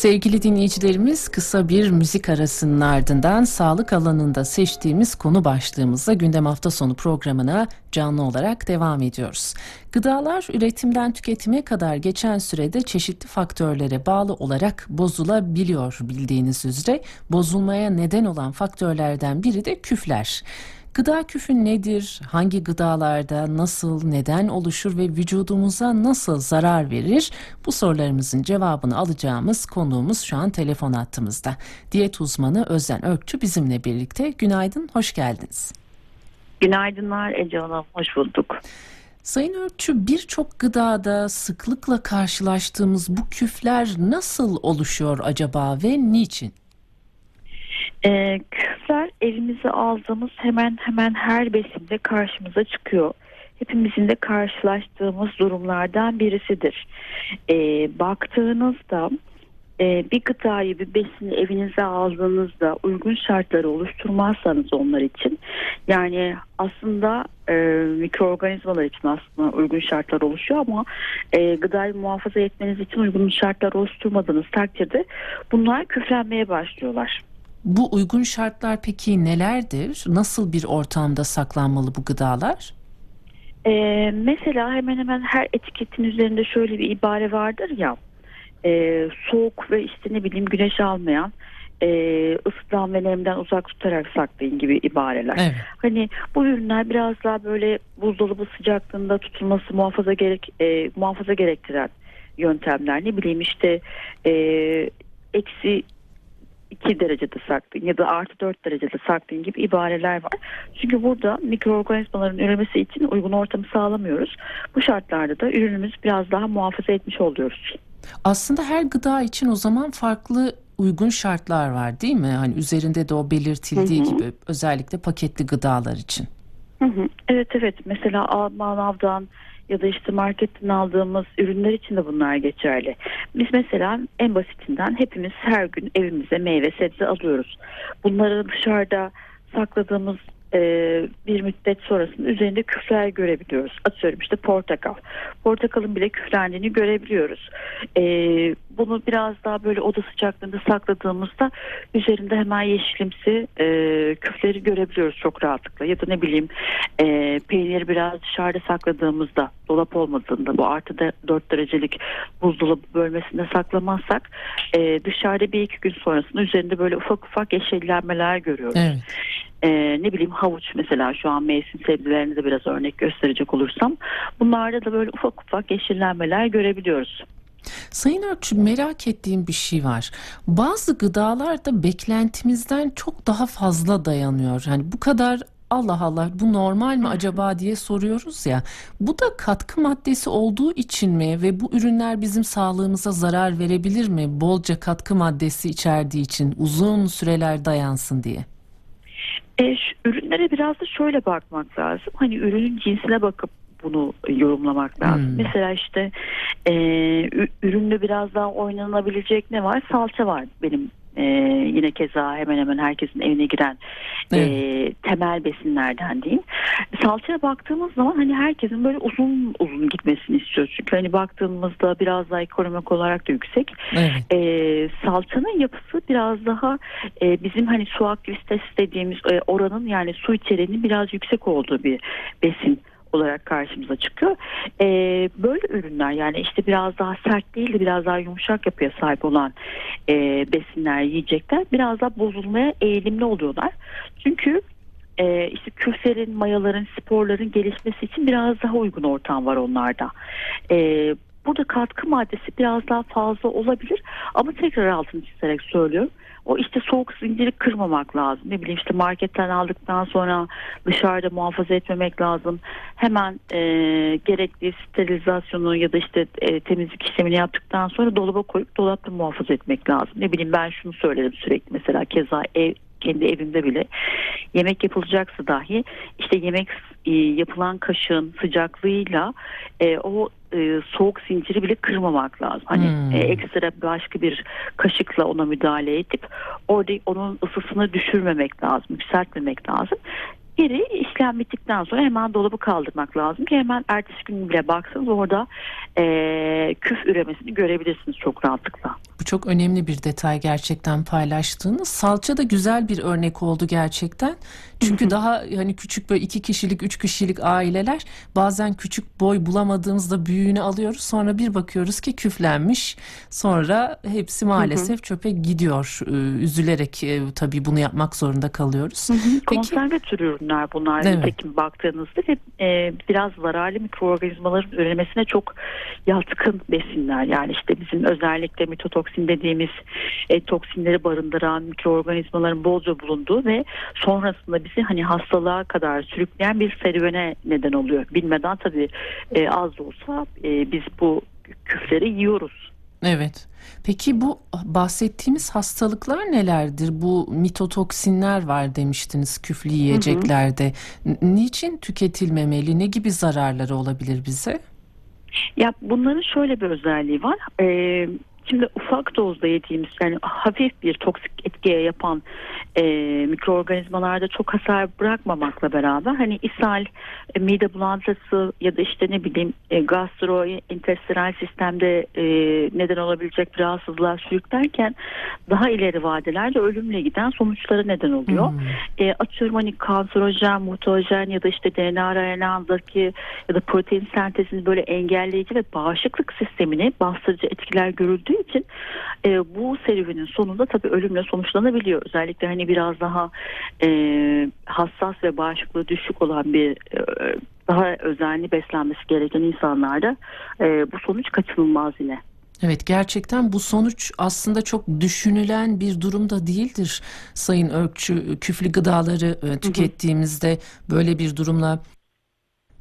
Sevgili dinleyicilerimiz kısa bir müzik arasının ardından sağlık alanında seçtiğimiz konu başlığımızla gündem hafta sonu programına canlı olarak devam ediyoruz. Gıdalar üretimden tüketime kadar geçen sürede çeşitli faktörlere bağlı olarak bozulabiliyor bildiğiniz üzere. Bozulmaya neden olan faktörlerden biri de küfler. Gıda küfü nedir? Hangi gıdalarda nasıl, neden oluşur ve vücudumuza nasıl zarar verir? Bu sorularımızın cevabını alacağımız konuğumuz şu an telefon attığımızda. Diyet uzmanı Özden Ökçü bizimle birlikte. Günaydın, hoş geldiniz. Günaydınlar Ece Hanım, hoş bulduk. Sayın Ökçü birçok gıdada sıklıkla karşılaştığımız bu küfler nasıl oluşuyor acaba ve niçin? E, küfler elimize aldığımız hemen hemen her besinde karşımıza çıkıyor. Hepimizin de karşılaştığımız durumlardan birisidir. E, baktığınızda e, bir gıdayı bir besini evinize aldığınızda uygun şartları oluşturmazsanız onlar için yani aslında e, mikroorganizmalar için aslında uygun şartlar oluşuyor ama e, gıdayı muhafaza etmeniz için uygun şartlar oluşturmadığınız takdirde bunlar küflenmeye başlıyorlar. Bu uygun şartlar peki nelerdir? Nasıl bir ortamda saklanmalı bu gıdalar? Ee, mesela hemen hemen her etiketin üzerinde şöyle bir ibare vardır ya e, soğuk ve işte ne bileyim güneş almayan e, ısıdan ve nemden uzak tutarak saklayın gibi ibareler. Evet. Hani bu ürünler biraz daha böyle buzdolabı sıcaklığında tutulması muhafaza gerek e, muhafaza gerektiren yöntemler. Ne bileyim işte e, eksi 2 derecede saklayın ya da artı 4 derecede saklayın gibi ibareler var. Çünkü burada mikroorganizmaların üremesi için uygun ortamı sağlamıyoruz. Bu şartlarda da ürünümüz biraz daha muhafaza etmiş oluyoruz. Aslında her gıda için o zaman farklı uygun şartlar var değil mi? Hani üzerinde de o belirtildiği hı hı. gibi özellikle paketli gıdalar için. Hı hı. Evet evet mesela manavdan ya da işte marketten aldığımız ürünler için de bunlar geçerli. Biz mesela en basitinden hepimiz her gün evimize meyve sebze alıyoruz. Bunları dışarıda sakladığımız e, bir müddet sonrasında üzerinde küfler görebiliyoruz. Atıyorum işte portakal. Portakalın bile küflendiğini görebiliyoruz. E, bunu biraz daha böyle oda sıcaklığında sakladığımızda üzerinde hemen yeşilimsi e, küfleri görebiliyoruz çok rahatlıkla. Ya da ne bileyim e, peyniri biraz dışarıda sakladığımızda dolap olmadığında bu artı da 4 derecelik buzdolabı bölmesinde saklamazsak e, dışarıda bir iki gün sonrasında üzerinde böyle ufak ufak yeşillenmeler görüyoruz. Evet. Ee, ne bileyim havuç mesela şu an mevsim sebzelerine de biraz örnek gösterecek olursam bunlarda da böyle ufak ufak yeşillenmeler görebiliyoruz. Sayın Örçü merak ettiğim bir şey var. Bazı gıdalar da beklentimizden çok daha fazla dayanıyor. Hani bu kadar Allah Allah bu normal mi acaba diye soruyoruz ya. Bu da katkı maddesi olduğu için mi ve bu ürünler bizim sağlığımıza zarar verebilir mi? Bolca katkı maddesi içerdiği için uzun süreler dayansın diye. E, şu, ürünlere biraz da şöyle bakmak lazım. Hani ürünün cinsine bakıp bunu yorumlamak lazım. Hmm. Mesela işte e, üründe biraz daha oynanabilecek ne var? Salça var benim e, yine keza hemen hemen herkesin evine giren e, temel besinlerden diyeyim. Salçaya baktığımız zaman hani herkesin böyle uzun uzun gitmesini istiyor. Çünkü hani baktığımızda biraz daha ekonomik olarak da yüksek. Evet. E, salçanın yapısı biraz daha e, bizim hani su aktivitesi dediğimiz e, oranın yani su içeriğinin biraz yüksek olduğu bir besin olarak karşımıza çıkıyor. Ee, böyle ürünler yani işte biraz daha sert değil de biraz daha yumuşak yapıya sahip olan e, besinler, yiyecekler biraz daha bozulmaya eğilimli oluyorlar. Çünkü e, işte küflerin, mayaların, sporların gelişmesi için biraz daha uygun ortam var onlarda. E, burada katkı maddesi biraz daha fazla olabilir ama tekrar altını çizerek söylüyorum o işte soğuk zinciri kırmamak lazım. Ne bileyim işte marketten aldıktan sonra dışarıda muhafaza etmemek lazım. Hemen e, gerekli sterilizasyonu ya da işte e, temizlik işlemini yaptıktan sonra dolaba koyup dolapta muhafaza etmek lazım. Ne bileyim ben şunu söylerim sürekli mesela keza ev kendi evimde bile yemek yapılacaksa dahi işte yemek e, yapılan kaşığın sıcaklığıyla e, o e, soğuk zinciri bile kırmamak lazım. Hani hmm. e, ekstra başka bir kaşıkla ona müdahale edip orada onun ısısını düşürmemek lazım, yükseltmemek lazım. Geri işlem bittikten sonra hemen dolabı kaldırmak lazım ki hemen ertesi gün bile baksanız orada e, küf üremesini görebilirsiniz çok rahatlıkla. Bu çok önemli bir detay gerçekten paylaştığınız. Salça da güzel bir örnek oldu gerçekten. Çünkü daha hani küçük böyle iki kişilik, üç kişilik aileler bazen küçük boy bulamadığımızda büyüğünü alıyoruz. Sonra bir bakıyoruz ki küflenmiş. Sonra hepsi maalesef çöpe gidiyor. Üzülerek e, tabii bunu yapmak zorunda kalıyoruz. Peki, Konserve ürünler bunlar. Evet. Nitekim baktığınızda ve e, biraz zararlı mikroorganizmaların üremesine çok yatkın besinler. Yani işte bizim özellikle mitotoksin dediğimiz e, toksinleri barındıran mikroorganizmaların bolca bulunduğu ve sonrasında bizi hani hastalığa kadar sürükleyen bir serüvene neden oluyor. Bilmeden tabii e, az da olsa e, biz bu küfleri yiyoruz. Evet. Peki bu bahsettiğimiz hastalıklar nelerdir? Bu mitotoksinler var demiştiniz küflü yiyeceklerde. Hı hı. Niçin tüketilmemeli? Ne gibi zararları olabilir bize? Ya bunların şöyle bir özelliği var. Ee, Şimdi ufak dozda yediğimiz yani hafif bir toksik etkiye yapan e, mikroorganizmalarda çok hasar bırakmamakla beraber hani ishal, e, mide bulantısı ya da işte ne bileyim e, gastrointestinal sistemde e, neden olabilecek bir rahatsızlığa sürüklerken daha ileri vadelerde ölümle giden sonuçlara neden oluyor. Hmm. E, atıyorum hani kanserojen, mutajen ya da işte DNA RNA'daki ya da protein sentezini böyle engelleyici ve bağışıklık sistemini bastırıcı etkiler görüldüğü için e, bu serüvenin sonunda tabii ölümle sonuçlanabiliyor. Özellikle hani biraz daha e, hassas ve bağışıklığı düşük olan bir e, daha özenli beslenmesi gereken insanlarda e, bu sonuç kaçınılmaz yine. Evet gerçekten bu sonuç aslında çok düşünülen bir durumda değildir Sayın Örkçü. Küflü gıdaları e, tükettiğimizde böyle bir durumla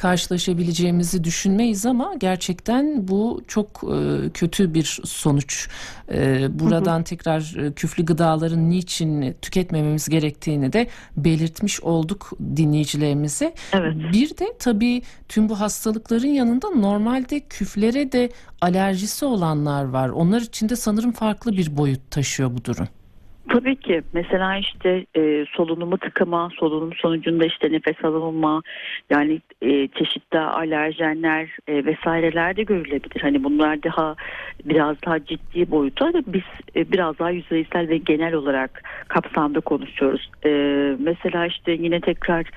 karşılaşabileceğimizi düşünmeyiz ama gerçekten bu çok e, kötü bir sonuç. E, buradan hı hı. tekrar e, küflü gıdaların niçin tüketmememiz gerektiğini de belirtmiş olduk dinleyicilerimize. Evet. Bir de tabii tüm bu hastalıkların yanında normalde küflere de alerjisi olanlar var. Onlar için de sanırım farklı bir boyut taşıyor bu durum. Tabii ki mesela işte e, solunumu tıkama, solunum sonucunda işte nefes alınma yani e, çeşitli alerjenler e, vesaireler de görülebilir. Hani bunlar daha biraz daha ciddi boyuta biz e, biraz daha yüzeysel ve genel olarak kapsamda konuşuyoruz. E, mesela işte yine tekrar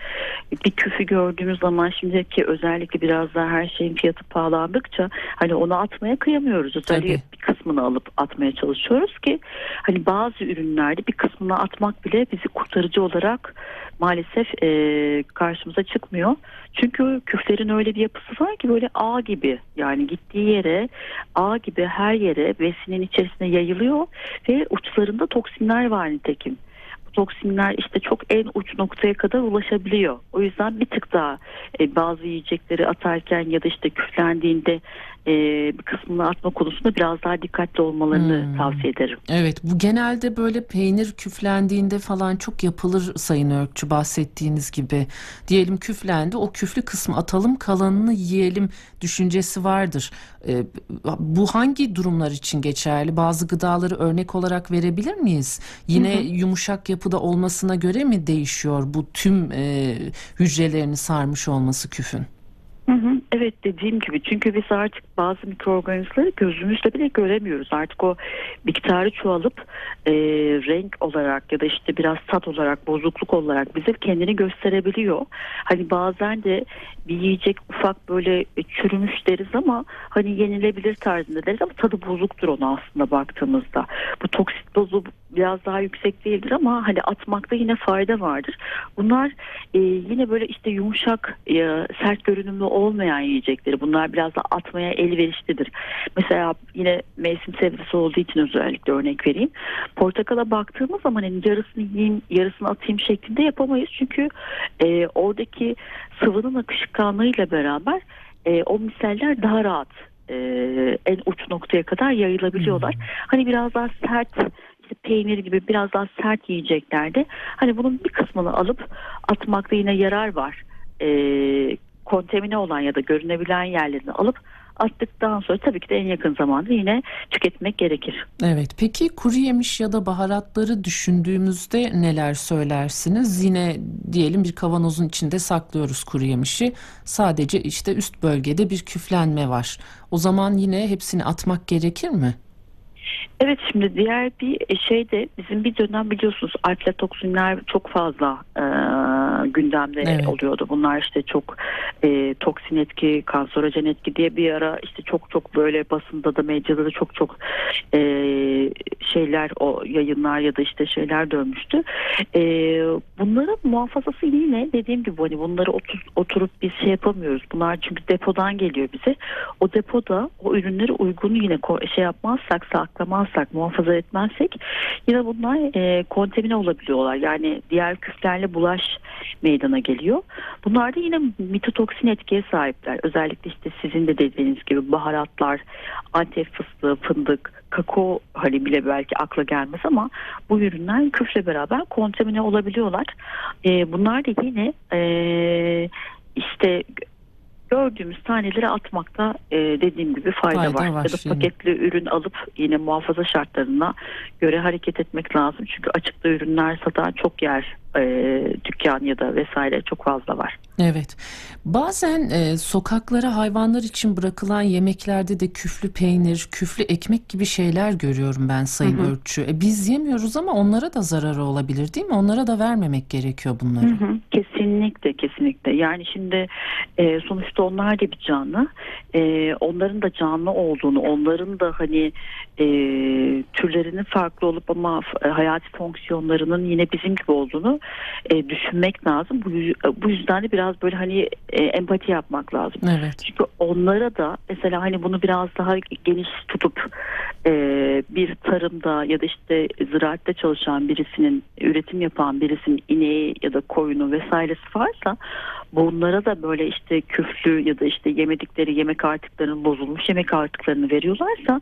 bir küfü gördüğümüz zaman şimdiki özellikle biraz daha her şeyin fiyatı pahalandıkça hani onu atmaya kıyamıyoruz. Özellikle kısmını alıp atmaya çalışıyoruz ki hani bazı ürünlerde bir kısmını atmak bile bizi kurtarıcı olarak maalesef e, karşımıza çıkmıyor. Çünkü küflerin öyle bir yapısı var ki böyle ağ gibi yani gittiği yere ağ gibi her yere besinin içerisine yayılıyor ve uçlarında toksinler var nitekim toksinler işte çok en uç noktaya kadar ulaşabiliyor. O yüzden bir tık daha e, bazı yiyecekleri atarken ya da işte küflendiğinde e, bir kısmını atma konusunda biraz daha dikkatli olmalarını hmm. tavsiye ederim. Evet bu genelde böyle peynir küflendiğinde falan çok yapılır Sayın Örkçü bahsettiğiniz gibi. Diyelim küflendi o küflü kısmı atalım kalanını yiyelim düşüncesi vardır. E, bu hangi durumlar için geçerli? Bazı gıdaları örnek olarak verebilir miyiz? Yine hı hı. yumuşak yapıda olmasına göre mi değişiyor bu tüm e, hücrelerini sarmış olması küfün? Hı hı, evet dediğim gibi çünkü biz artık bazı mikroorganizmaları gözümüzle bile göremiyoruz. Artık o miktarı çoğalıp e, renk olarak ya da işte biraz tat olarak bozukluk olarak bize kendini gösterebiliyor. Hani bazen de bir yiyecek ufak böyle çürümüş deriz ama hani yenilebilir tarzında deriz ama tadı bozuktur ona aslında baktığımızda. Bu toksit dozu biraz daha yüksek değildir ama hani atmakta yine fayda vardır. Bunlar e, yine böyle işte yumuşak e, sert görünümlü olmayan yiyecekleri. Bunlar biraz da atmaya elverişlidir. Mesela yine mevsim sebzesi olduğu için özellikle örnek vereyim. Portakala baktığımız zaman hani yarısını yiyeyim yarısını atayım şeklinde yapamayız. Çünkü e, oradaki sıvının akışkanlığıyla beraber e, o miseller daha rahat e, en uç noktaya kadar yayılabiliyorlar. Hmm. Hani biraz daha sert işte peynir gibi biraz daha sert yiyeceklerde hani bunun bir kısmını alıp atmakta yine yarar var. E, kontamine olan ya da görünebilen yerlerini alıp attıktan sonra tabii ki de en yakın zamanda yine tüketmek gerekir. Evet. Peki kuru yemiş ya da baharatları düşündüğümüzde neler söylersiniz? Yine diyelim bir kavanozun içinde saklıyoruz kuru yemişi. Sadece işte üst bölgede bir küflenme var. O zaman yine hepsini atmak gerekir mi? Evet şimdi diğer bir şey de bizim bir dönem biliyorsunuz aflatoksinler çok fazla e, gündemde Evet. oluyordu. Bunlar işte çok e, toksin etki, kanserojen etki diye bir ara işte çok çok böyle basında da medyada da çok çok e, şeyler o yayınlar ya da işte şeyler dönmüştü. E, bunların muhafazası yine dediğim gibi hani bunları otur, oturup biz şey yapamıyoruz. Bunlar çünkü depodan geliyor bize. O depoda o ürünleri uygun yine şey yapmazsak, saklamazsak, muhafaza etmezsek yine bunlar e, kontamine olabiliyorlar. Yani diğer küflerle bulaş meydana geliyor. Bunlar da yine mitotoksin etkiye sahipler. Özellikle işte sizin de dediğiniz gibi baharatlar, antep fıstığı, fındık, kakao hani bile belki akla gelmez ama bu ürünler küfle beraber kontamine olabiliyorlar. E, bunlar da yine e, işte gördüğümüz taneleri atmakta e, dediğim gibi fayda, Fayda var. var Ya da yine. paketli ürün alıp yine muhafaza şartlarına göre hareket etmek lazım. Çünkü açıkta ürünler satan çok yer e, dükkan ya da vesaire çok fazla var. Evet. Bazen e, sokaklara hayvanlar için bırakılan yemeklerde de küflü peynir, küflü ekmek gibi şeyler görüyorum ben Sayın Örtçü. E, biz yemiyoruz ama onlara da zararı olabilir değil mi? Onlara da vermemek gerekiyor bunları. Hı hı, kesinlikle kesinlikle yani şimdi e, sonuçta onlar da bir canlı E, onların da canlı olduğunu onların da hani e, türlerinin farklı olup ama f- hayati fonksiyonlarının yine bizim gibi olduğunu e, düşünmek lazım bu, yüz- bu yüzden de biraz böyle hani e, empati yapmak lazım. Evet. Çünkü onlara da mesela hani bunu biraz daha geniş tutup e, bir tarımda ya da işte ziraatte çalışan birisinin üretim yapan birisinin ineği ya da koyunu vesairesi varsa bunlara da böyle işte küflü ya da işte yemedikleri yemek artıklarının bozulmuş yemek artıklarını veriyorlarsa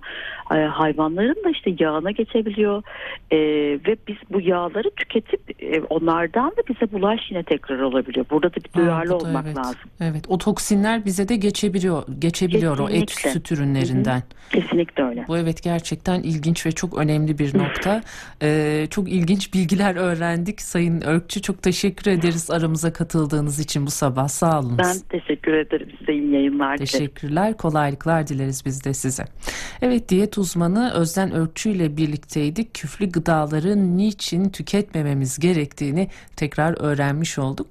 e, hayvanların da işte yağına geçebiliyor E, ve biz bu yağları tüketip e, onlardan da bize bulaş yine tekrar olabiliyor. Burada da bir duyarlı da olmak evet. lazım. Evet. O toksinler bize de geçebiliyor, geçebiliyor o et Kesinlikle. süt ürünlerinden. Kesinlikle öyle. Bu evet gerçekten ilginç ve çok önemli bir nokta. Ee, çok ilginç bilgiler öğrendik. Sayın Örkçü çok teşekkür ederiz aramıza katıldığınız için bu sabah. Sağ olunuz. Ben teşekkür ederim. Size iyi yayınlar dilerim. Teşekkürler, kolaylıklar dileriz biz de size. Evet, diyet uzmanı Özden Örkçü ile birlikteydik. Küflü gıdaları niçin tüketmememiz gerektiğini tekrar öğrenmiş olduk.